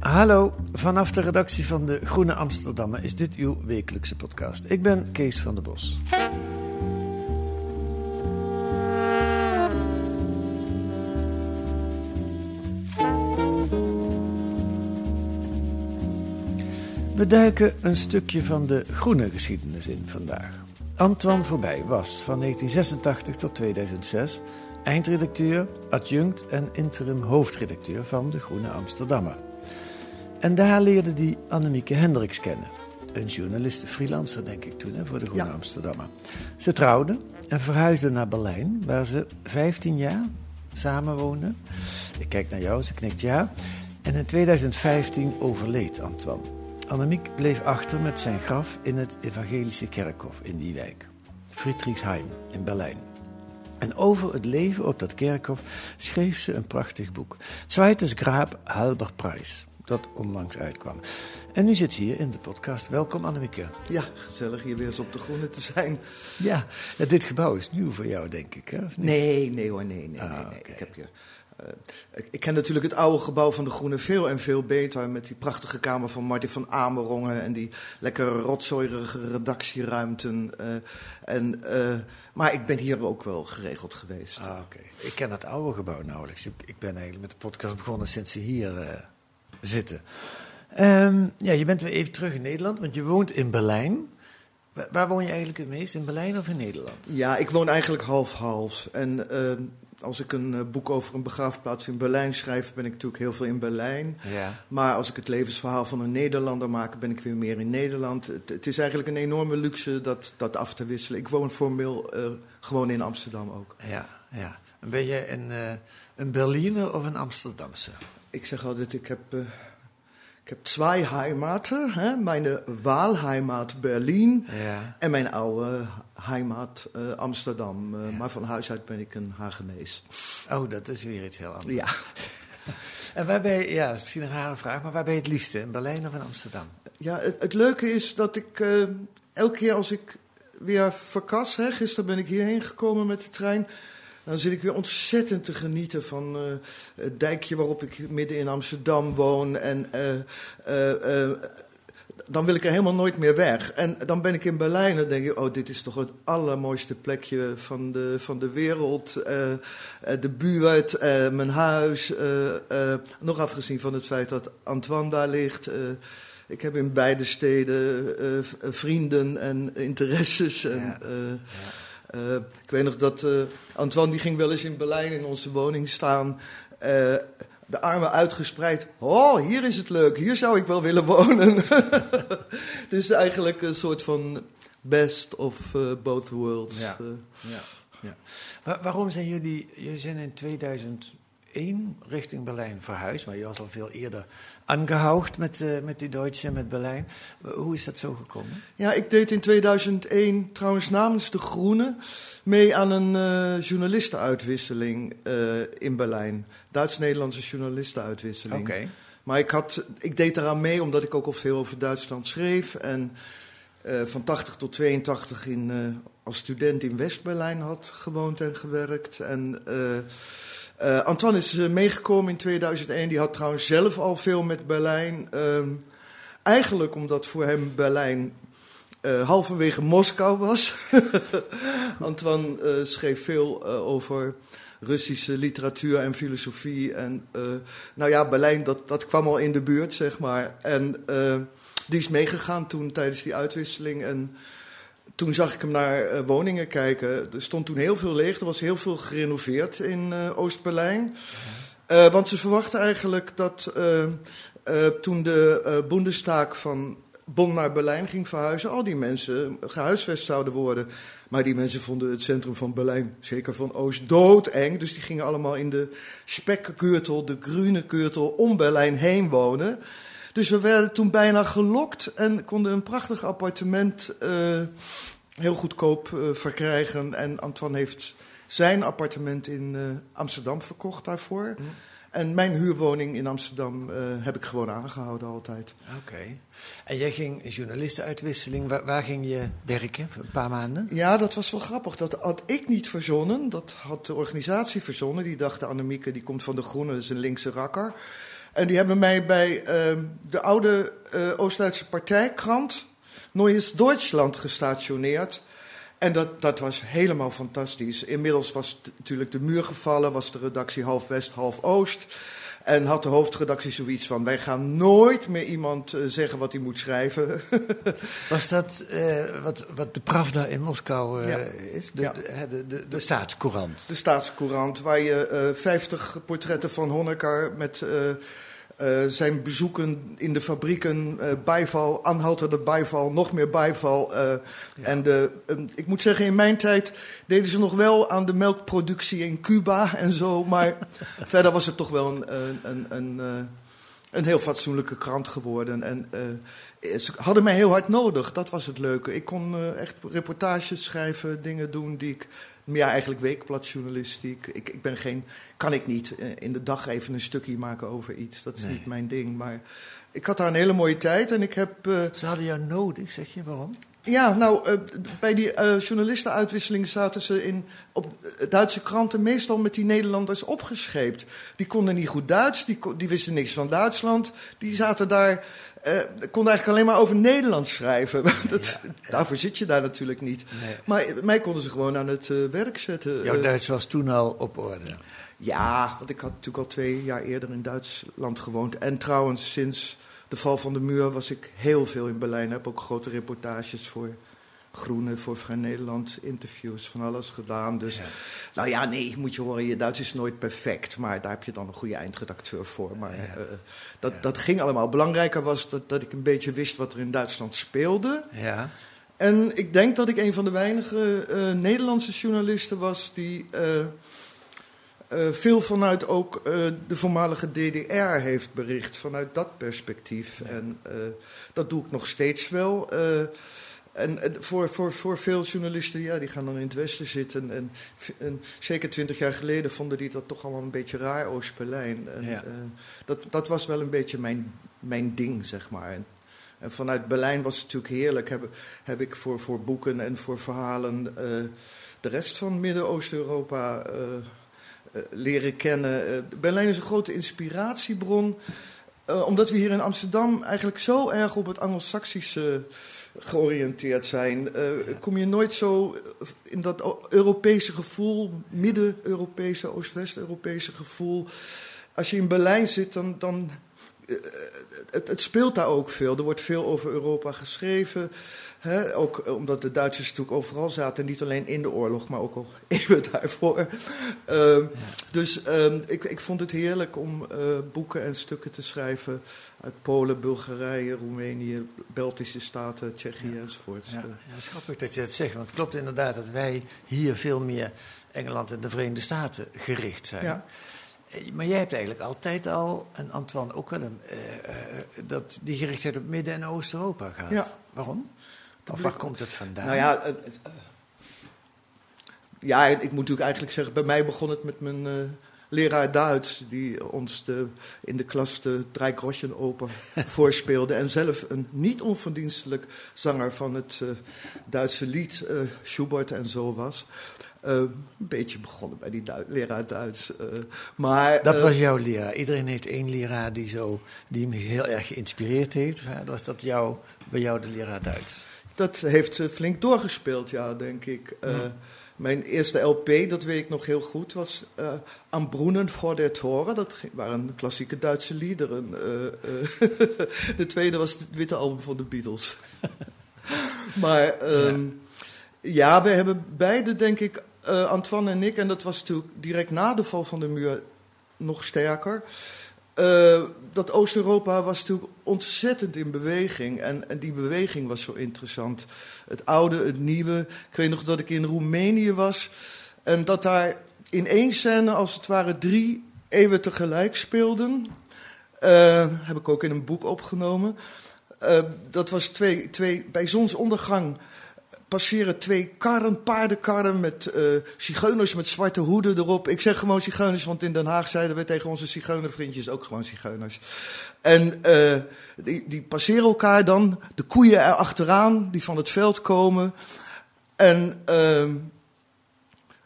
Hallo, vanaf de redactie van de Groene Amsterdammer is dit uw wekelijkse podcast. Ik ben Kees van der Bos. We duiken een stukje van de groene geschiedenis in vandaag. Antoine Voorbij was van 1986 tot 2006 eindredacteur, adjunct en interim hoofdredacteur van de Groene Amsterdammer. En daar leerde hij Annemieke Hendricks kennen. Een journaliste, freelancer denk ik toen, hè, voor de Groene ja. Amsterdammer. Ze trouwden en verhuisden naar Berlijn, waar ze 15 jaar samenwoonden. Ik kijk naar jou, ze knikt ja. En in 2015 overleed Antoine. Annemiek bleef achter met zijn graf in het evangelische kerkhof in die wijk. Friedrichshain in Berlijn. En over het leven op dat kerkhof schreef ze een prachtig boek. Zweites Graab halber Preis dat onlangs uitkwam. En nu zit ze hier in de podcast. Welkom Annemieke. Ja, gezellig hier weer eens op de Groene te zijn. Ja, dit gebouw is nieuw voor jou, denk ik, hè? Nee, nee hoor, nee, nee, ah, nee, Ik heb je... Uh, ik, ken natuurlijk het oude gebouw van de Groene veel en veel beter. Met die prachtige kamer van Martin van Amerongen. En die lekker rotzooierige redactieruimten. Uh, en, uh, maar ik ben hier ook wel geregeld geweest. Ah, oké. Ik ken het oude gebouw nauwelijks. Ik, ik, ben eigenlijk met de podcast begonnen sinds ze hier zitten. Um, ja, je bent weer even terug in Nederland, want je woont in Berlijn. Waar, woon je eigenlijk het meest? In Berlijn of in Nederland? Ja, ik woon eigenlijk half-half. En uh, als ik een uh, boek over een begraafplaats in Berlijn schrijf, ben ik natuurlijk heel veel in Berlijn. Ja. Maar als ik het levensverhaal van een Nederlander maak, ben ik weer meer in Nederland. Het, het is eigenlijk een enorme luxe dat, dat af te wisselen. Ik woon formeel uh, gewoon in Amsterdam ook. Ja, ja. Ben je een, een Berliner of een Amsterdamse? Ik zeg altijd, ik heb, uh, ik heb twee heimaten. Hè? Mijn Waalheimat Berlin ja. en mijn oude heimat uh, Amsterdam. Uh, ja. Maar van huis uit ben ik een Hagenees. Oh, dat is weer iets heel anders. Ja. en waar ben je, ja, misschien een rare vraag, maar waar ben je het liefste? In Berlijn of in Amsterdam? Ja, het, het leuke is dat ik elke keer als ik weer verkas, hè, gisteren ben ik hierheen gekomen met de trein dan zit ik weer ontzettend te genieten van uh, het dijkje waarop ik midden in Amsterdam woon. En uh, uh, dan wil ik er helemaal nooit meer weg. En dan ben ik in Berlijn en denk ik, oh, dit is toch het allermooiste plekje van de, van de wereld. de buurt, mijn huis. nog afgezien van het feit dat Antoine daar ligt. ik heb in beide steden vrienden en interesses. En, ja. Ja. Uh, ik weet nog dat uh, Antoine die ging wel eens in Berlijn in onze woning staan. Uh, de armen uitgespreid. Oh, hier is het leuk. Hier zou ik wel willen wonen. dus eigenlijk een soort van best of both worlds. Ja. ja. ja. waarom zijn jullie... Jullie zijn in 2000 één richting Berlijn verhuisd, maar je was al veel eerder aangehoogd met, uh, met die Duitse, met Berlijn. Hoe is dat zo gekomen? Ja, ik deed in 2001 trouwens namens De Groene mee aan een uh, journalistenuitwisseling uh, in Berlijn. Duits-Nederlandse journalistenuitwisseling. Oké. Okay. Maar ik, had, ik deed eraan mee omdat ik ook al veel over Duitsland schreef. En van 80 tot 82 in, als student in West-Berlijn had gewoond en gewerkt. En uh, Antoine is uh, meegekomen in 2001. Die had trouwens zelf al veel met Berlijn. Uh, eigenlijk omdat voor hem Berlijn uh, halverwege Moskou was. Antoine schreef veel over Russische literatuur en filosofie. En nou ja, Berlijn, dat, dat kwam al in de buurt, zeg maar. En die is meegegaan toen tijdens die uitwisseling. En toen zag ik hem naar woningen kijken. Er stond toen heel veel leeg. Er was heel veel gerenoveerd in Oost-Berlijn. want ze verwachten eigenlijk dat toen de Bundestag van Bonn naar Berlijn ging verhuizen, al die mensen gehuisvest zouden worden. Maar die mensen vonden het centrum van Berlijn, zeker van Oost, doodeng. Dus die gingen allemaal in de spekkeurtel, de groene keurtel, om Berlijn heen wonen. Dus we werden toen bijna gelokt en konden een prachtig appartement uh, heel goedkoop uh, verkrijgen. En Antoine heeft zijn appartement in uh, Amsterdam verkocht daarvoor. Mm. En mijn huurwoning in Amsterdam heb ik gewoon aangehouden altijd. Oké. En jij ging journalistenuitwisseling, waar, waar, ging je werken voor een paar maanden? Ja, dat was wel grappig. Dat had ik niet verzonnen. Dat had de organisatie verzonnen. Die dachten, Annemieke, die komt van de Groene, dat is een linkse rakker. En die hebben mij bij uh, de oude uh, Oost-Duitse partijkrant Neues Deutschland gestationeerd. En dat, dat was helemaal fantastisch. Inmiddels was natuurlijk de muur gevallen, was de redactie half West, half Oost. En had de hoofdredactie zoiets van: wij gaan nooit meer iemand uh, zeggen wat hij moet schrijven. Was dat uh, wat, wat de Pravda in Moskou uh, ja. is? De, ja. de, de, de, de, staatscourant. De staatscourant, waar je 50 portretten van Honecker met uh, zijn bezoeken in de fabrieken, uh, bijval, aanhoudende bijval, nog meer bijval. Uh, ja. En de, ik moet zeggen, in mijn tijd deden ze nog wel aan de melkproductie in Cuba en zo. Maar verder was het toch wel een, een, een, een, een heel fatsoenlijke krant geworden. En ze hadden mij heel hard nodig, dat was het leuke. Ik kon echt reportages schrijven, dingen doen die ik ja, eigenlijk weekbladjournalistiek. Ik, ik ben geen, kan ik niet eh, in de dag even een stukje maken over iets. Dat is niet mijn ding. Maar ik had daar een hele mooie tijd en ik heb. Uh, Ze hadden jou nodig, zeg je waarom? Ja, nou, uh, bij die uh, journalistenuitwisseling zaten ze in, op Duitse kranten meestal met die Nederlanders opgescheept. Die konden niet goed Duits, die, die wisten niks van Duitsland. Die zaten daar uh, kon eigenlijk alleen maar over Nederland schrijven. Dat, Daarvoor zit je daar natuurlijk niet. Nee. Maar mij konden ze gewoon aan het werk zetten. Jouw Duits was toen al op orde? Ja, want ik had natuurlijk al twee jaar eerder in Duitsland gewoond. En trouwens, sinds de val van de muur was ik heel veel in Berlijn. Heb ook grote reportages voor Groene voor Vrij Nederland, interviews, van alles gedaan. Dus, nou ja, nee, moet je horen, je Duits is nooit perfect. Maar daar heb je dan een goede eindredacteur voor. Maar ja. uh, dat, ja. dat ging allemaal. Belangrijker was dat, dat ik een beetje wist wat er in Duitsland speelde. Ja. En ik denk dat ik een van de weinige uh, Nederlandse journalisten was die... Uh, veel vanuit ook de voormalige DDR heeft bericht, vanuit dat perspectief. En dat doe ik nog steeds wel. En, voor, voor, voor veel journalisten, ja, die gaan dan in het Westen zitten. En, en zeker twintig jaar geleden vonden die dat toch allemaal een beetje raar, Oost-Berlijn. Ja. dat, dat was wel een beetje mijn, mijn ding, zeg maar. En, en vanuit Berlijn was het natuurlijk heerlijk. Heb, heb ik voor, voor boeken en voor verhalen de rest van Midden-Oost-Europa leren kennen. Berlijn is een grote inspiratiebron. omdat we hier in Amsterdam eigenlijk zo erg op het Anglo-Saxische georiënteerd zijn, kom je nooit zo in dat Europese gevoel, Midden-Europese, Oost-West-Europese gevoel. Als je in Berlijn zit, dan. dan het, het, speelt daar ook veel. Er wordt veel over Europa geschreven. Hè? Ook omdat de Duitsers natuurlijk overal zaten. Niet alleen in de oorlog, maar ook al even daarvoor. Ja. Dus um, ik, ik vond het heerlijk om uh, boeken en stukken te schrijven uit Polen, Bulgarije, Roemenië, Belgische staten, Tsjechië ja. enzovoort. Ja. ja, is grappig dat je dat zegt. Want het klopt inderdaad dat wij hier veel meer Engeland en de Verenigde Staten gericht zijn. Ja. Maar jij hebt eigenlijk altijd al, en Antoine ook wel, een, uh, uh, dat die gerichtheid op Midden- en Oost-Europa gaat. Ja. Waarom? Of waar komt het vandaan? Nou ja, uh, ja, ik moet natuurlijk eigenlijk zeggen, bij mij begon het met mijn leraar Duits, die ons de, in de klas de Drei Groschen Oper voorspeelde. En zelf een niet onverdienstelijk zanger van het Duitse lied, Schubert en zo was. Uh, een beetje begonnen bij die du leraar Duits. Uh, maar, dat uh, was jouw leraar. Iedereen heeft één leraar die, zo, die hem heel erg geïnspireerd heeft. Was dat jou, bij jou de leraar Duits? Dat heeft flink doorgespeeld, ja, denk ik. Mijn eerste LP, dat weet ik nog heel goed, was uh, Am Brunnen voor der Toren. Dat waren klassieke Duitse liederen. De tweede was het witte album van de Beatles. maar um, ja. ja. we hebben beide, denk ik, Antoine en ik, en dat was natuurlijk direct na de val van de muur nog sterker. Uh, dat Oost-Europa was natuurlijk ontzettend in beweging. En, en, die beweging was zo interessant. Het oude, het nieuwe. Ik weet nog dat ik in Roemenië was. En dat daar in één scène, als het ware, drie eeuwen tegelijk speelden. Uh, heb ik ook in een boek opgenomen. Uh, dat was twee, twee, bij zonsondergang passeren twee karren, paardenkarren met uh, zigeuners met zwarte hoeden erop. Ik zeg gewoon zigeuners, want in Den Haag zeiden we tegen onze zigeunervriendjes ook gewoon zigeuners. En uh, die, die passeren elkaar dan, de koeien er achteraan, die van het veld komen. En uh,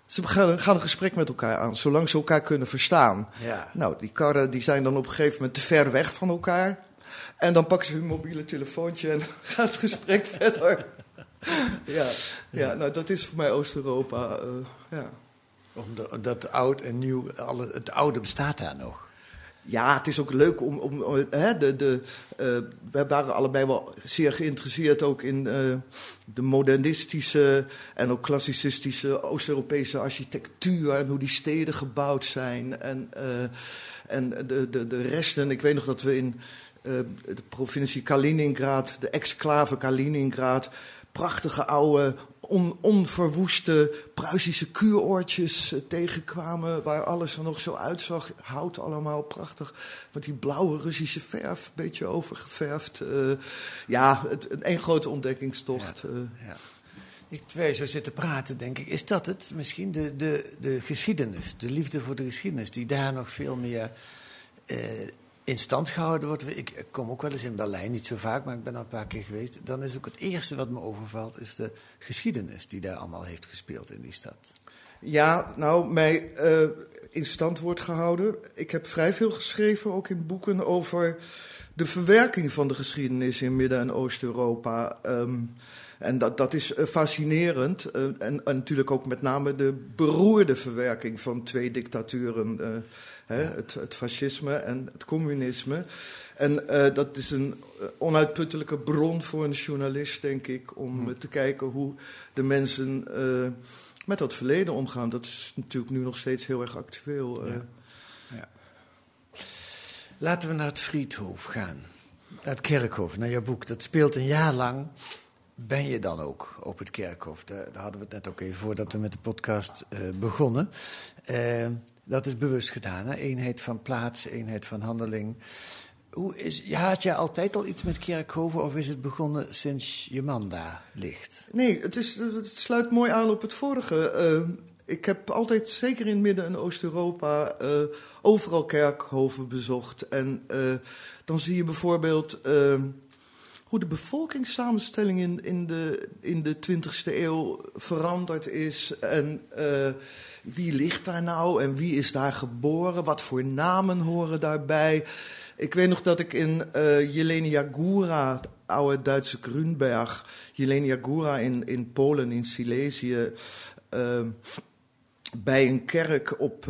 ze gaan, gaan, een gesprek met elkaar aan, zolang ze elkaar kunnen verstaan. Ja. Nou, die karren die zijn dan op een gegeven moment te ver weg van elkaar. En dan pakken ze hun mobiele telefoontje en gaat het gesprek verder ja, ja, nou dat is voor mij Oost-Europa. Uh, ja. Omdat oud en nieuw, alle, het oude bestaat daar nog. Ja, het is ook leuk om. om hè, de, de, uh, we waren allebei wel zeer geïnteresseerd ook in uh, de modernistische en ook klassicistische Oost-Europese architectuur en hoe die steden gebouwd zijn. En, en de, de, de resten. Ik weet nog dat we in de provincie Kaliningrad, de exclave Kaliningrad, prachtige oude, on, onverwoeste Pruisische kuuroortjes uh, tegenkwamen. Waar alles er nog zo uitzag. Hout allemaal prachtig. Met die blauwe Russische verf, een beetje overgeverfd. Uh, ja, het, een grote ontdekkingstocht. Ja, uh. ja. Ik twee zo zitten praten, denk ik. Is dat het? Misschien de, de, de geschiedenis, de liefde voor de geschiedenis, die daar nog veel meer in stand gehouden wordt. Ik kom ook wel eens in Berlijn, niet zo vaak, maar ik ben al een paar keer geweest. Dan is ook het eerste wat me overvalt, is de geschiedenis die daar allemaal heeft gespeeld in die stad. Ja, nou, mij uh, in stand wordt gehouden. Ik heb vrij veel geschreven, ook in boeken, over de verwerking van de geschiedenis in Midden- en Oost-Europa. Um, en dat, dat is uh, fascinerend. Uh, en, en, natuurlijk ook met name de beroerde verwerking van twee dictaturen Hè, het, het, fascisme en het communisme. En uh, dat is een eh, onuitputtelijke bron voor een journalist, denk ik, om hm. te kijken hoe de mensen uh, met dat verleden omgaan. Dat is natuurlijk nu nog steeds heel erg actueel. Ja. Ja. Laten we naar het Friedhof gaan. Naar het kerkhof, naar jouw boek. Dat speelt een jaar lang. Ben je dan ook op het kerkhof? Daar, daar hadden we het net ook even voordat we met de podcast uh, begonnen. Uh, dat is bewust gedaan. Hè? Eenheid van plaats, eenheid van handeling. Hoe is, had je altijd al iets met Kerkhoven of is het begonnen sinds je man daar ligt? Nee, het, is, het sluit mooi aan op het vorige. Uh, ik heb altijd, zeker in Midden- en Oost-Europa, uh, overal kerkhoven bezocht. En uh, dan zie je bijvoorbeeld hoe de bevolkingssamenstelling in, in, de, in de 20e eeuw veranderd is. En uh, wie ligt daar nou en wie is daar geboren? Wat voor namen horen daarbij? Ik weet nog dat ik in uh, Jelenia Góra, oude Duitse Grünberg, Jelenia Góra in, in Polen, in Silesië, uh, bij een kerk op.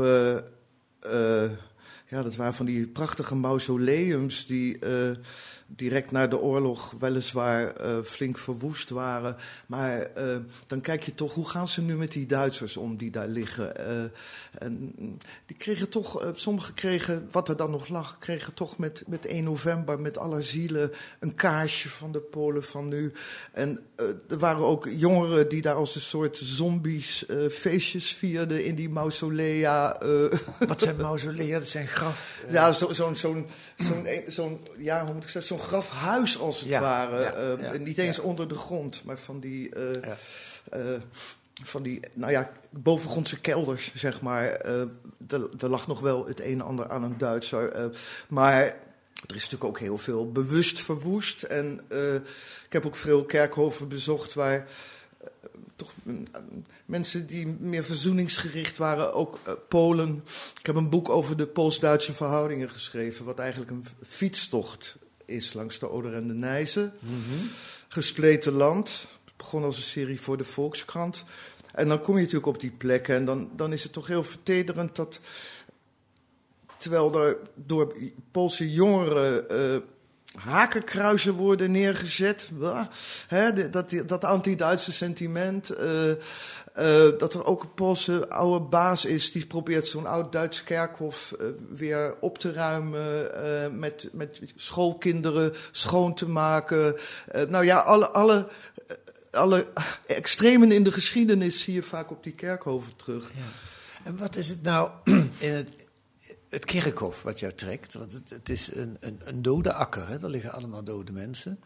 ja, dat waren van die prachtige mausoleums die direct na de oorlog weliswaar uh, flink verwoest waren. Maar uh, dan kijk je toch, hoe gaan ze nu met die Duitsers om die daar liggen? En die kregen toch, sommigen kregen, wat er dan nog lag, kregen toch met, met 1 november, met alle zielen, een kaarsje van de Polen van nu. En er waren ook jongeren die daar als een soort zombies feestjes vierden in die mausolea. Wat zijn mausolea? Dat zijn graf. Ja, zo'n, zo'n, zo'n, zo'n, zo ja, hoe moet ik zeggen? zo'n grafhuis als het ware. Uh, niet eens onder de grond, maar van die. Uh, van die, nou ja, bovengrondse kelders, zeg maar. er, er, lag nog wel het een en ander aan een Duitser. maar er is natuurlijk ook heel veel bewust verwoest. En ik heb ook veel kerkhoven bezocht waar toch mensen die meer verzoeningsgericht waren, ook Polen. Ik heb een boek over de Pools-Duitse verhoudingen geschreven, wat eigenlijk een fietstocht is langs de Oder en de Nijze. Mm Gespleten land. Het begon als een serie voor de Volkskrant. En dan kom je natuurlijk op die plekken en dan, dan is het toch heel vertederend dat. Terwijl er door Poolse jongeren uh, hakenkruizen worden neergezet. Dat, dat anti-Duitse sentiment. Uh, uh, dat er ook een Poolse oude baas is die probeert zo'n oud Duits kerkhof weer op te ruimen. met, met schoolkinderen schoon te maken. nou ja, alle. alle alle extremen in de geschiedenis zie je vaak op die kerkhoven terug. Ja. En wat is het nou in het, het kerkhof wat jou trekt? Want het, het is een, een, een, dode akker, hè? daar liggen allemaal dode mensen.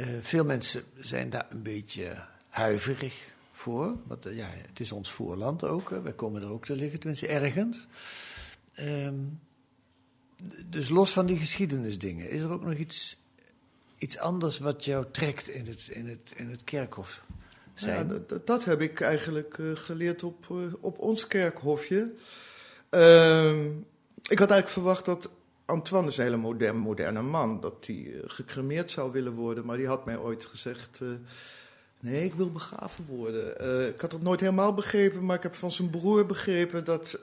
Uh, veel mensen zijn daar een beetje huiverig voor. Want uh, ja, het is ons voorland ook. Hè? Wij komen er ook te liggen, tenminste ergens. Um, dus los van die geschiedenisdingen, is er ook nog iets iets anders wat jou trekt in het, in het, in het kerkhof zijn? Ja, dat, dat, heb ik eigenlijk uh, geleerd op, op ons kerkhofje. Uh, ik had eigenlijk verwacht dat Antoine is een hele moderne, moderne man, dat hij uh, gecremeerd zou willen worden. Maar die had mij ooit gezegd, nee, ik wil begraven worden. ik had het nooit helemaal begrepen, maar ik heb van zijn broer begrepen dat...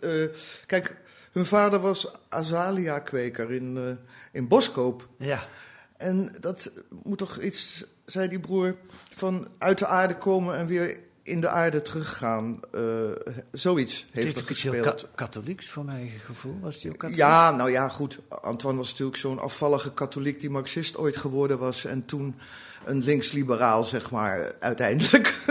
kijk, hun vader was Azalia-kweker in, in Boskoop. Ja. En dat moet toch iets, zei die broer, van uit de aarde komen en weer in de aarde teruggaan. Uh, zoiets heeft er gespeeld. Ka katholieks voor mijn gevoel, was die ook katholiek? Ja, nou ja, goed. Antoine was natuurlijk zo'n afvallige katholiek die marxist ooit geworden was. En toen een linksliberaal, zeg maar, uiteindelijk.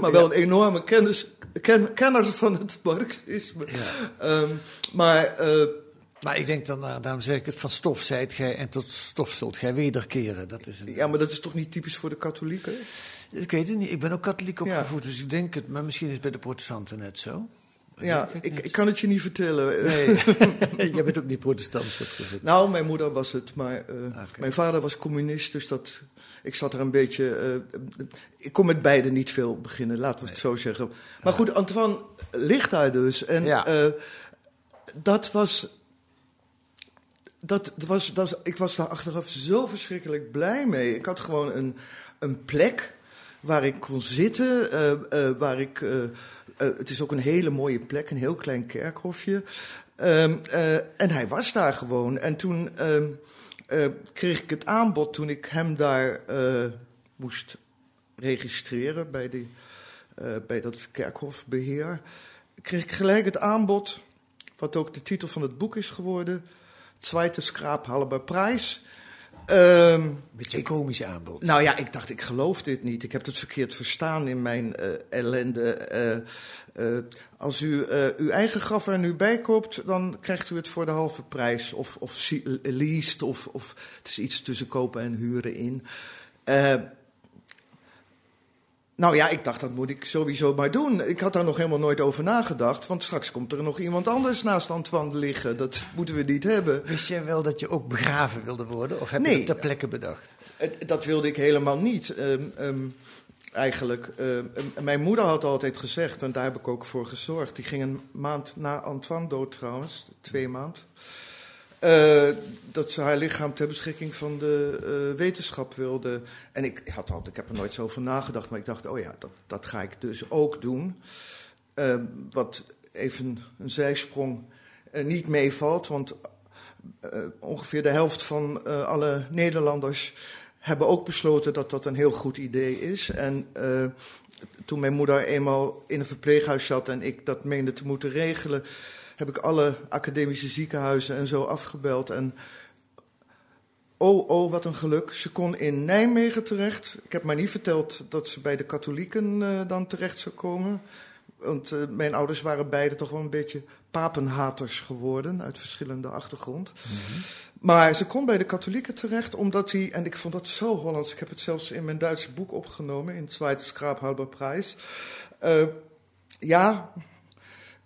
maar wel een enorme kennis, ken, kenner van het marxisme. Ja. Um, maar... Uh, maar ik denk dan, nou, daarom zeg ik het, van stof zijt gij en tot stof zult gij wederkeren. Dat is Ja, maar dat is toch niet typisch voor de katholieken? Ik weet het niet. Ik ben ook katholiek opgevoed, dus ik denk het. Maar misschien is het bij de protestanten net zo. ja, ik, ik, kan het je niet vertellen. Nee, jij bent ook niet protestants opgevoed. Nou, mijn moeder was het, maar uh, mijn vader was communist, dus dat, ik zat er een beetje... Uh, ik kon met beide niet veel beginnen, laten we nee. het zo zeggen. Maar goed, Antoine ligt daar dus. En ja. uh, dat was dat was, dat, ik was daar achteraf zo verschrikkelijk blij mee. Ik had gewoon een, een plek waar ik kon zitten, uh, uh, waar ik... Uh, het is ook een hele mooie plek, een heel klein kerkhofje. Um, en hij was daar gewoon. En toen ehm, kreeg ik het aanbod, toen ik hem daar moest registreren bij, die, bij dat kerkhofbeheer... kreeg ik gelijk het aanbod, wat ook de titel van het boek is geworden tweede scraaphalber prijs. Um, Beetje een komisch aanbod. Nou ja, ik dacht, ik geloof dit niet. Ik heb het verkeerd verstaan in mijn uh, ellende. Uh, uh, als u uw eigen graf er nu bij koopt, dan krijgt u het voor de halve prijs. Of, of leased, of, of het is iets tussen kopen en huren in. Nou ja, ik dacht dat moet ik sowieso maar doen. Ik had daar nog helemaal nooit over nagedacht. Want straks komt er nog iemand anders naast Antoine liggen. Dat moeten we niet hebben. Wist jij wel dat je ook begraven wilde worden? Of heb je het ter plekke bedacht? Dat wilde ik helemaal niet. Um, um, eigenlijk. Uh, mijn moeder had altijd gezegd, en daar heb ik ook voor gezorgd. Die ging een maand na Antoine dood trouwens, twee maanden. Uh, dat ze haar lichaam ter beschikking van de uh, wetenschap wilde. En ik, had al, ik heb er nooit zo over nagedacht, maar ik dacht, oh ja, dat, dat ga ik dus ook doen. Uh, wat even een zijsprong uh, niet meevalt, want ongeveer de helft van alle Nederlanders hebben ook besloten dat dat een heel goed idee is. En toen mijn moeder eenmaal in een verpleeghuis zat en ik dat meende te moeten regelen heb ik alle academische ziekenhuizen en zo afgebeld. En oh, oh, wat een geluk. Ze kon in Nijmegen terecht. Ik heb maar niet verteld dat ze bij de katholieken uh, dan terecht zou komen. Want uh, mijn ouders waren beide toch wel een beetje papenhaters geworden uit verschillende achtergrond. Mm -hmm. Maar ze kon bij de katholieken terecht omdat hij, en ik vond dat zo Hollands, ik heb het zelfs in mijn Duitse boek opgenomen, in het Zweite Skraaphalber Prijs. Uh, ja,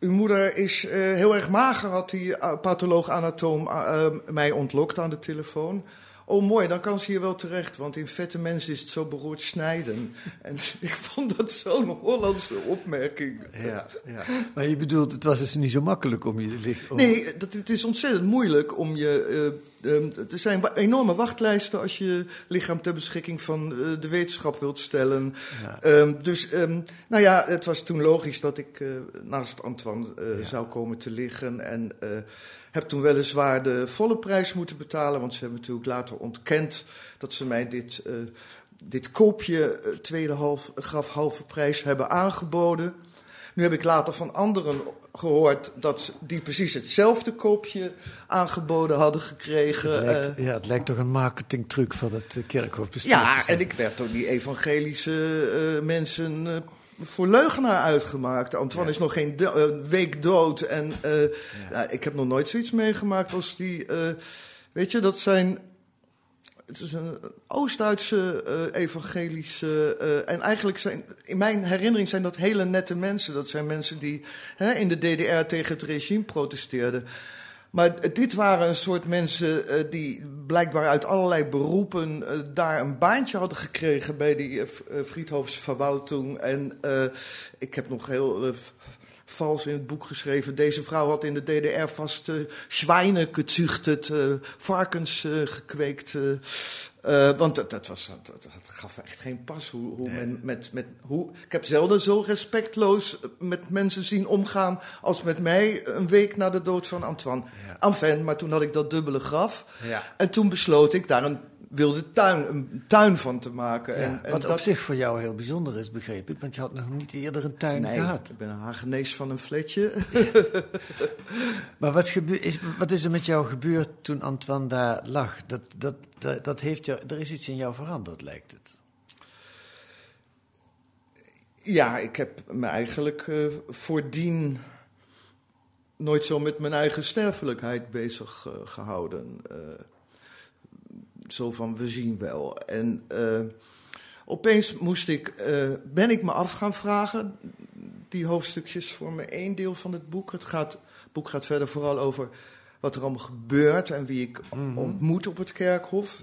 uw moeder is uh, heel erg mager, had die uh, patholoog-anatoom uh, mij ontlokt aan de telefoon. Oh, mooi, dan kan ze hier wel terecht, want in vette mensen is het zo beroerd snijden. En ik vond dat zo'n Hollandse opmerking. Ja, ja, maar je bedoelt, het was dus niet zo makkelijk om je licht... Om... Nee, dat, het is ontzettend moeilijk om je ehm, er zijn enorme wachtlijsten als je lichaam ter beschikking van eh, de wetenschap wilt stellen. Ja. Ehm, dus, ehm, nou ja, het was toen logisch dat ik eh, naast Antoine eh, Ja. zou komen te liggen. En eh, heb toen weliswaar de volle prijs moeten betalen, want ze hebben natuurlijk later ontkend dat ze mij dit, eh, dit koopje, eh, tweede half, graf halve prijs, hebben aangeboden. Nu heb ik later van anderen gehoord dat die precies hetzelfde koopje aangeboden hadden gekregen. Het lijkt, Eh, ja, het lijkt toch een marketingtruc van het kerkhofbestuur ja, en ik werd door die evangelische mensen voor leugenaar uitgemaakt. Antoine Ja. is nog geen do- eh, week dood. En eh, ja, ik heb nog nooit zoiets meegemaakt als die. eh, weet je, dat zijn. Het is een Oost-Duitse evangelische. en eigenlijk zijn. In mijn herinnering zijn dat hele nette mensen. Dat zijn mensen die hè, in de DDR tegen het regime protesteerden. Maar eh, dit waren een soort mensen eh, die blijkbaar uit allerlei beroepen eh, daar een baantje hadden gekregen bij die uh, Friedhofsverwaltung. En eh, ik heb nog heel eh, vals in het boek geschreven. Deze vrouw had in de DDR vast eh zwijnen gezüchtet, eh, varkens eh, gekweekt. want dat, dat, was, dat, dat gaf echt geen pas. Hoe, hoe men met, met, hoe, ik heb zelden zo respectloos met mensen zien omgaan als met mij een week na de dood van Antoine. Ja. Enfin, maar toen had ik dat dubbele graf. Ja. En toen besloot ik daar een wilde tuin, een tuin van te maken. Ja, en, en wat dat, op zich voor jou heel bijzonder is, begreep ik. Want je had nog niet eerder een tuin nee, gehad. ik ben een Hagenees van een fletje. Maar wat, is, wat is er met jou gebeurd toen Antoine daar lag? Dat, dat, dat, dat heeft jou, er is iets in jou veranderd, lijkt het. Ja, ik heb me eigenlijk eh, voordien nooit zo met mijn eigen sterfelijkheid bezig eh, gehouden. Eh, zo van, we zien wel. En eh, opeens moest ik, eh, ben ik me af gaan vragen. Die hoofdstukjes vormen één deel van het boek. Het, gaat, het boek gaat verder vooral over wat er allemaal gebeurt en wie ik ontmoet op het kerkhof.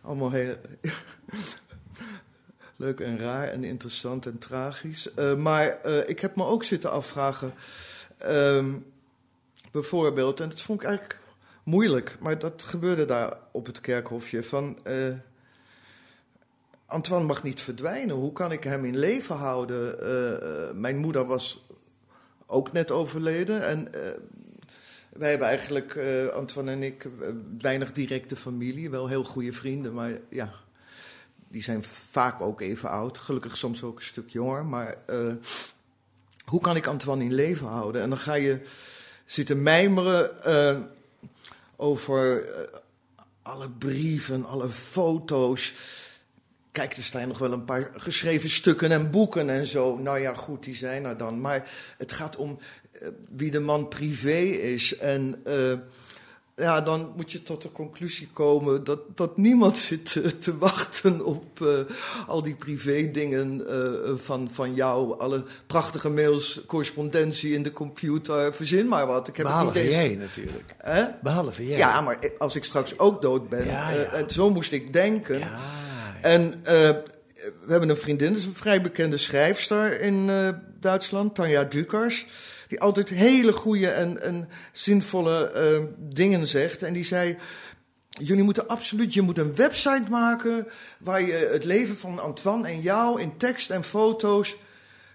Allemaal heel leuk en raar en interessant en tragisch. Eh, maar ik heb me ook zitten afvragen, ehm, bijvoorbeeld, en dat vond ik eigenlijk moeilijk, maar dat gebeurde daar op het kerkhofje, van eh, Antoine mag niet verdwijnen. Hoe kan ik hem in leven houden? Eh, eh, mijn moeder was ook net overleden en... wij hebben eigenlijk, Antoine en ik, weinig directe familie. Wel heel goede vrienden, maar ja, die zijn vaak ook even oud. Gelukkig soms ook een stuk jonger. Maar hoe kan ik Antoine in leven houden? En dan ga je zitten mijmeren over eh, alle brieven, alle foto's. Kijk, er staan nog wel een paar geschreven stukken en boeken en zo. Nou ja, goed, die zijn er dan. Maar het gaat om eh, wie de man privé is. En eh, ja, dan moet je tot de conclusie komen dat, dat niemand zit te, te wachten op eh, al die privé dingen eh, van, van jou. Alle prachtige mails, correspondentie in de computer. Verzin maar wat. Ik heb het Behalve niet eens- jij natuurlijk. Hè? Behalve jij. Ja, maar als ik straks ook dood ben, Ja, eh, ja. zo moest ik denken. Ja, En eh, we hebben een vriendin, dat is een vrij bekende schrijfster in eh, Duitsland, Tanja Dukers. Die altijd hele goede en, zinvolle eh, dingen zegt. En die zei, jullie moeten absoluut, je moet een website maken... waar je het leven van Antoine en jou in tekst en foto's...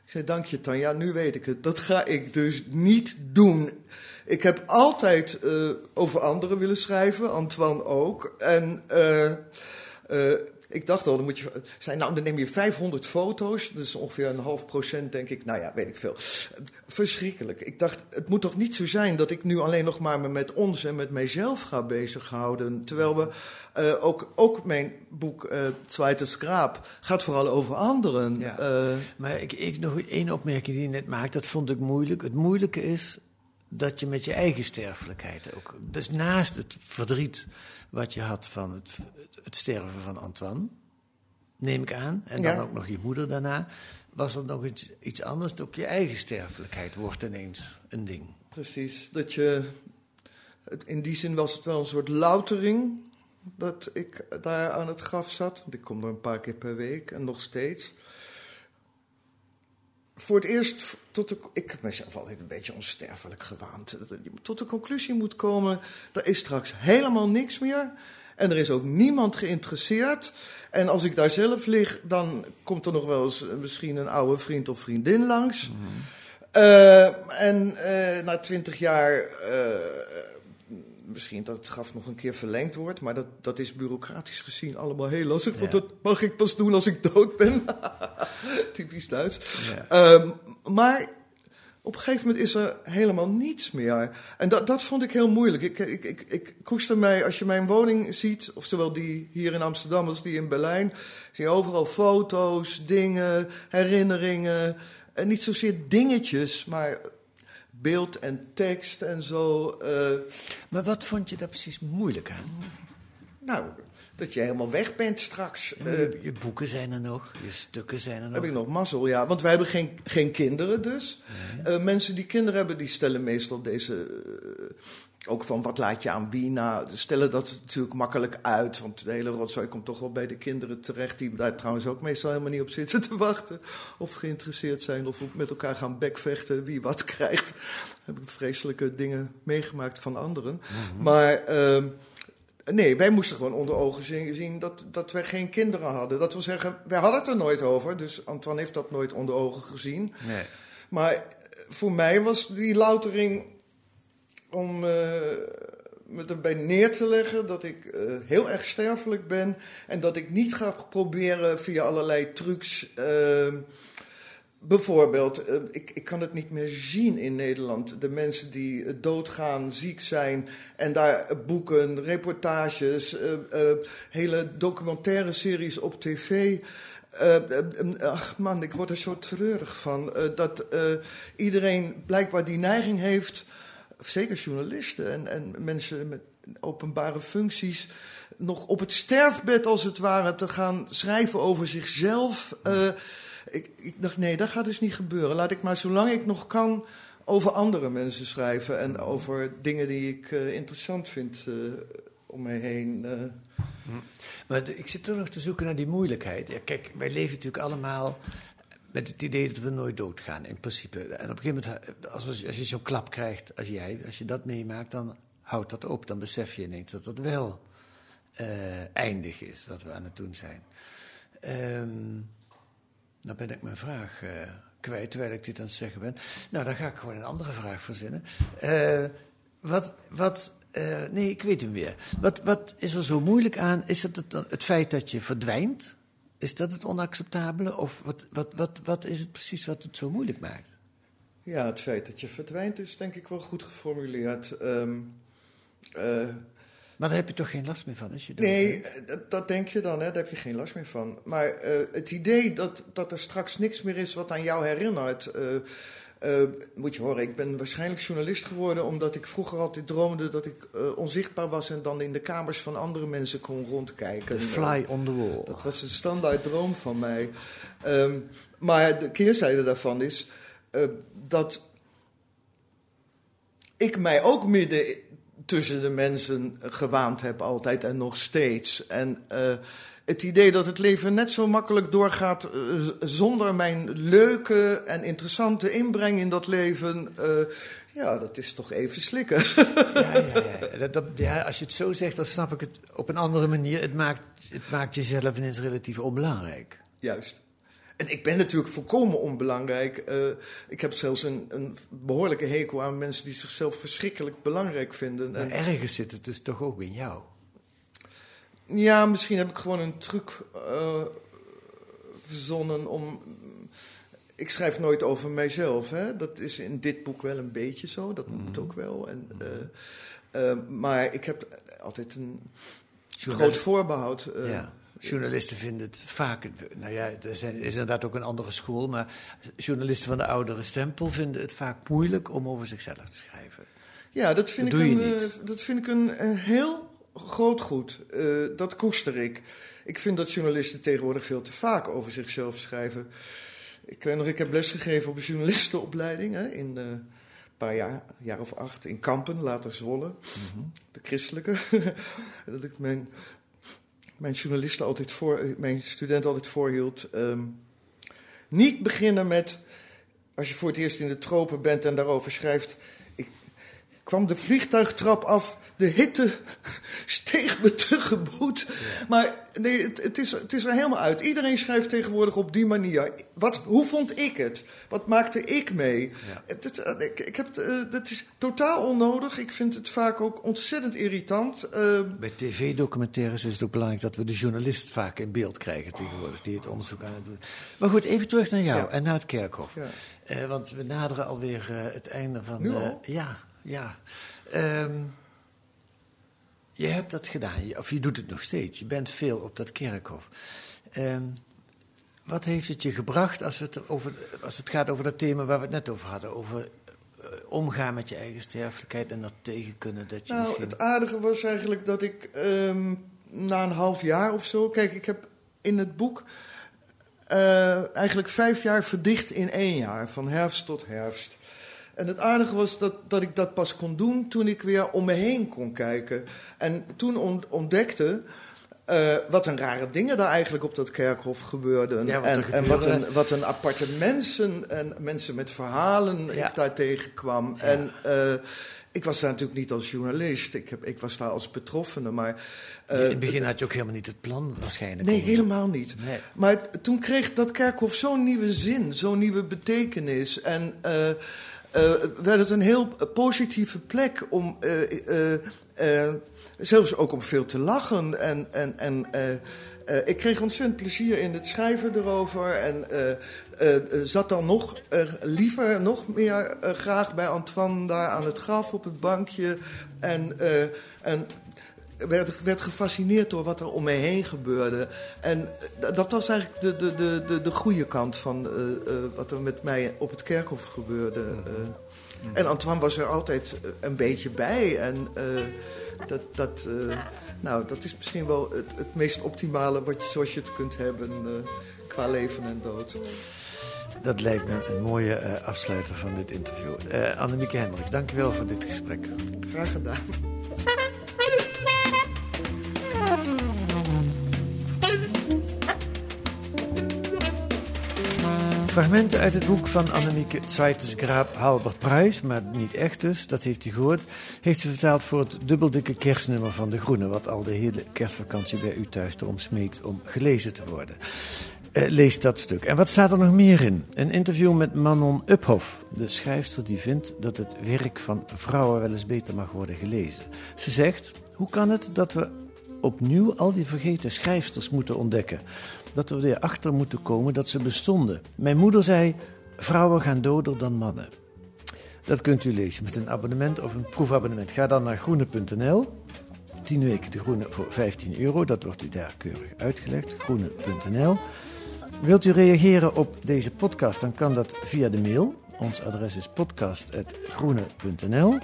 Ik zei, dank je Tanja, nu weet ik het. Dat ga ik dus niet doen. Ik heb altijd eh, over anderen willen schrijven, Antoine ook. En eh, eh, ik dacht al, dan moet je... Zei, nou, dan neem je 500 foto's. Is ongeveer een half procent, denk ik. Nou ja, weet ik veel. Verschrikkelijk. Ik dacht, het moet toch niet zo zijn dat ik nu alleen nog maar me met ons en met mijzelf ga bezighouden. Terwijl we eh, ook, ook mijn boek, eh Zweite Skraap, gaat vooral over anderen. Ja. Eh, Maar ik, ik nog één opmerking die je net maakt, dat vond ik moeilijk. Het moeilijke is dat je met je eigen sterfelijkheid ook. Dus naast het verdriet wat je had van het, het sterven van Antoine, neem ik aan, en dan Ja. ook nog je moeder daarna, was er nog iets, iets anders. Ook je eigen sterfelijkheid wordt ineens een ding. Precies. Dat je. In die zin was het wel een soort loutering. Dat ik daar aan het graf zat. Want ik kom er een paar keer per week en nog steeds. Voor het eerst tot de, ik heb mezelf altijd een beetje onsterfelijk gewaand. Tot de conclusie moet komen: er is straks helemaal niks meer. En er is ook niemand geïnteresseerd. En als ik daar zelf lig, dan komt er nog wel eens misschien een oude vriend of vriendin langs. Mhm. Uh, en uh, na twintig jaar, uh, misschien dat het graf nog een keer verlengd wordt, maar dat, dat is bureaucratisch gezien allemaal heel lastig. Ja. Want dat mag ik pas doen als ik dood ben. Typisch Duits. Ja. Um, maar op een gegeven moment is er helemaal niets meer. En dat, dat vond ik heel moeilijk. Ik, ik, ik, ik koester mij, als je mijn woning ziet, of zowel die hier in Amsterdam als die in Berlijn, zie je overal foto's, dingen, herinneringen. En niet zozeer dingetjes, maar beeld en tekst en zo. Uh, maar wat vond je daar precies moeilijk aan? Nou, dat je helemaal weg bent straks. Ja, je, je, boeken zijn er nog, je stukken zijn er nog. Heb ik nog mazzel, ja. Want wij hebben geen, geen kinderen dus. Nee. Uh, mensen die kinderen hebben, die stellen meestal deze... Ook van wat laat je aan wie na. Stellen dat natuurlijk makkelijk uit. Want de hele rotzooi komt toch wel bij de kinderen terecht. Die daar trouwens ook meestal helemaal niet op zitten te wachten. Of geïnteresseerd zijn. Of met elkaar gaan bekvechten. Wie wat krijgt. Daar heb ik vreselijke dingen meegemaakt van anderen. Mm-hmm. Maar. Uh, Nee, wij moesten gewoon onder ogen zien dat, dat wij geen kinderen hadden. Dat wil zeggen, wij hadden het er nooit over. Dus Antoine heeft dat nooit onder ogen gezien. Nee. Maar voor mij was die loutering om uh, me erbij neer te leggen dat ik uh, heel erg sterfelijk ben. En dat ik niet ga proberen via allerlei trucs. Uh, Bijvoorbeeld, uh, ik, ik kan het niet meer zien in Nederland. De mensen die doodgaan, ziek zijn en daar boeken, reportages, hele documentaire series op tv. ach man, ik word er zo treurig van. dat iedereen blijkbaar die neiging heeft, zeker journalisten en, en mensen met openbare functies, nog op het sterfbed als het ware te gaan schrijven over zichzelf. Ik, ik, dacht, nee, dat gaat dus niet gebeuren. Laat ik maar, zolang ik nog kan, over andere mensen schrijven. En over dingen die ik uh, interessant vind uh, om me heen. Uh. Maar de, ik zit toch nog te zoeken naar die moeilijkheid. Ja, kijk, wij leven natuurlijk allemaal met het idee dat we nooit doodgaan, in principe. En op een gegeven moment, als, als je zo'n klap krijgt als jij, als je dat meemaakt, dan houdt dat op. Dan besef je ineens dat het wel eindig is, wat we aan het doen zijn. Um, dan ben ik mijn vraag uh, kwijt terwijl ik dit aan het zeggen ben. Nou, dan ga ik gewoon een andere vraag verzinnen. Uh, wat, wat nee, ik weet hem weer. Wat, wat is er zo moeilijk aan? Is het het, het feit dat je verdwijnt? Is dat het onacceptabele? Of wat, wat, wat, wat is het precies wat het zo moeilijk maakt? Ja, het feit dat je verdwijnt is denk ik wel goed geformuleerd. Um, uh, maar daar heb je toch geen last meer van als je Nee, dat, dat, denk je dan, hè? daar heb je geen last meer van. Maar uh, het idee dat, dat er straks niks meer is wat aan jou herinnert. Uh, uh, moet je horen, ik ben waarschijnlijk journalist geworden omdat ik vroeger altijd droomde dat ik onzichtbaar was en dan in de kamers van andere mensen kon rondkijken. The fly on the wall. Dat was een standaard droom van mij. Um, maar de keerzijde daarvan is dat ik mij ook midden tussen de mensen gewaand heb altijd en nog steeds. En het idee dat het leven net zo makkelijk doorgaat uh, zonder mijn leuke en interessante inbreng in dat leven. Uh, ja, dat is toch even slikken. Ja, ja, ja. Dat, dat, ja, als je het zo zegt, dan snap ik het op een andere manier. Het maakt, het maakt jezelf ineens relatief onbelangrijk. Juist. En ik ben natuurlijk volkomen onbelangrijk. Uh, ik heb zelfs een, een, behoorlijke hekel aan mensen die zichzelf verschrikkelijk belangrijk vinden. Maar en... ergens zit het dus toch ook in jou? Ja, misschien heb ik gewoon een truc uh, verzonnen om. Ik schrijf nooit over mijzelf. Hè? Dat is in dit boek wel een beetje zo. Dat moet ook wel. En, uh, maar ik heb altijd een groot voorbehoud. Ja. Journalisten vinden het vaak, nou ja, er zijn, is inderdaad ook een andere school, maar journalisten van de oudere stempel vinden het vaak moeilijk om over zichzelf te schrijven. Ja, dat vind, ik, een, dat vind ik een heel groot goed. Uh, dat koester ik. Ik vind dat journalisten tegenwoordig veel te vaak over zichzelf schrijven. Ik weet nog, ik heb lesgegeven op een journalistenopleiding hè, in uh, een paar jaar, jaar of acht, in Kampen, later Zwolle, mm -hmm. de christelijke. dat ik mijn mijn journalisten altijd voor, mijn studenten altijd voorhield. Um, niet beginnen met als je voor het eerst in de tropen bent en daarover schrijft. Kwam de vliegtuigtrap af, de hitte steeg me tegemoet. Maar nee, het, het, is, het is er helemaal uit. Iedereen schrijft tegenwoordig op die manier. Wat, hoe vond ik het? Wat maakte ik mee? Het, eh, ik, ik heb, eh, dat is totaal onnodig. Ik vind het vaak ook ontzettend irritant. Eh, Bij tv-documentaires is het ook belangrijk dat we de journalist vaak in beeld krijgen tegenwoordig, die het onderzoek aan het doen. Maar goed, even terug naar jou Ja. en naar het kerkhof. Ja. Eh, want we naderen alweer eh, het einde van. Nu eh, ja, ja. Ehm, je hebt dat gedaan, of je doet het nog steeds. Je bent veel op dat kerkhof. Ehm, wat heeft het je gebracht als het, over, als het gaat over dat thema waar we het net over hadden? Over eh, omgaan met je eigen sterfelijkheid en dat tegen kunnen dat je Nou, misschien... het aardige was eigenlijk dat ik ehm, na een half jaar of zo. Kijk, ik heb in het boek eh, eigenlijk vijf jaar verdicht in één jaar, van herfst tot herfst. En het aardige was dat, dat ik dat pas kon doen toen ik weer om me heen kon kijken. En toen ont- ontdekte. eh, wat een rare dingen daar eigenlijk op dat kerkhof gebeurden. Ja, wat en en wat, een, wat een aparte mensen en mensen met verhalen Ja. ik daar tegenkwam. En eh, ik was daar natuurlijk niet als journalist. Ik, heb, ik was daar als betroffene. Maar, eh, in het begin had je ook helemaal niet het plan waarschijnlijk. Nee, helemaal niet. Nee. Maar toen kreeg dat kerkhof zo'n nieuwe zin, zo'n nieuwe betekenis. En eh, eh, werd het een heel positieve plek om. eh, eh, eh, zelfs ook om veel te lachen. En, en, en eh, eh, ik kreeg ontzettend plezier in het schrijven erover. En eh, eh, eh, zat dan nog eh, liever, nog meer eh, graag bij Antoine daar aan het graf op het bankje. En. eh, en werd, werd gefascineerd door wat er om me heen gebeurde. En dat was eigenlijk de, de, de, de, de goede kant van eh, eh, wat er met mij op het kerkhof gebeurde. eh. En Antoine was er altijd een beetje bij. En dat, dat, nou, dat is misschien wel het, het meest optimale wat je, zoals je het kunt hebben qua leven en dood. Dat lijkt me een mooie afsluiter van dit interview. Annemieke Hendricks, dankjewel voor dit gesprek. Graag gedaan. Fragmenten uit het boek van Annemieke Zweites Graab Halber Prijs, maar niet echt dus, dat heeft u gehoord, heeft ze vertaald voor het dubbeldikke kerstnummer van De Groene, wat al de hele kerstvakantie bij u thuis erom smeekt om gelezen te worden. Eh, lees dat stuk. En wat staat er nog meer in? Een interview met Manon Uphoff, de schrijfster die vindt dat het werk van vrouwen wel eens beter mag worden gelezen. Ze zegt, hoe kan het dat we opnieuw al die vergeten schrijfsters moeten ontdekken? Dat we erachter moeten komen dat ze bestonden. Mijn moeder zei, vrouwen gaan doder dan mannen. Dat kunt u lezen met een abonnement of een proefabonnement. Ga dan naar groene.nl. 10 weken de groene voor 15 euro. Dat wordt u daar keurig uitgelegd. Groene.nl. Wilt u reageren op deze podcast, dan kan dat via de mail. Ons adres is podcast.groene.nl.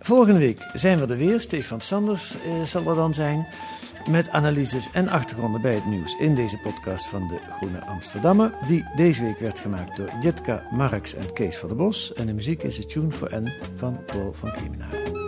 Volgende week zijn we er weer. Stefan Sanders eh, zal er dan zijn. Met analyses en achtergronden bij het nieuws in deze podcast van de Groene Amsterdammer. Die deze week werd gemaakt door Jitka Marks en Kees van der Bos. En de muziek is het Tune for N van Paul van Kemenaren.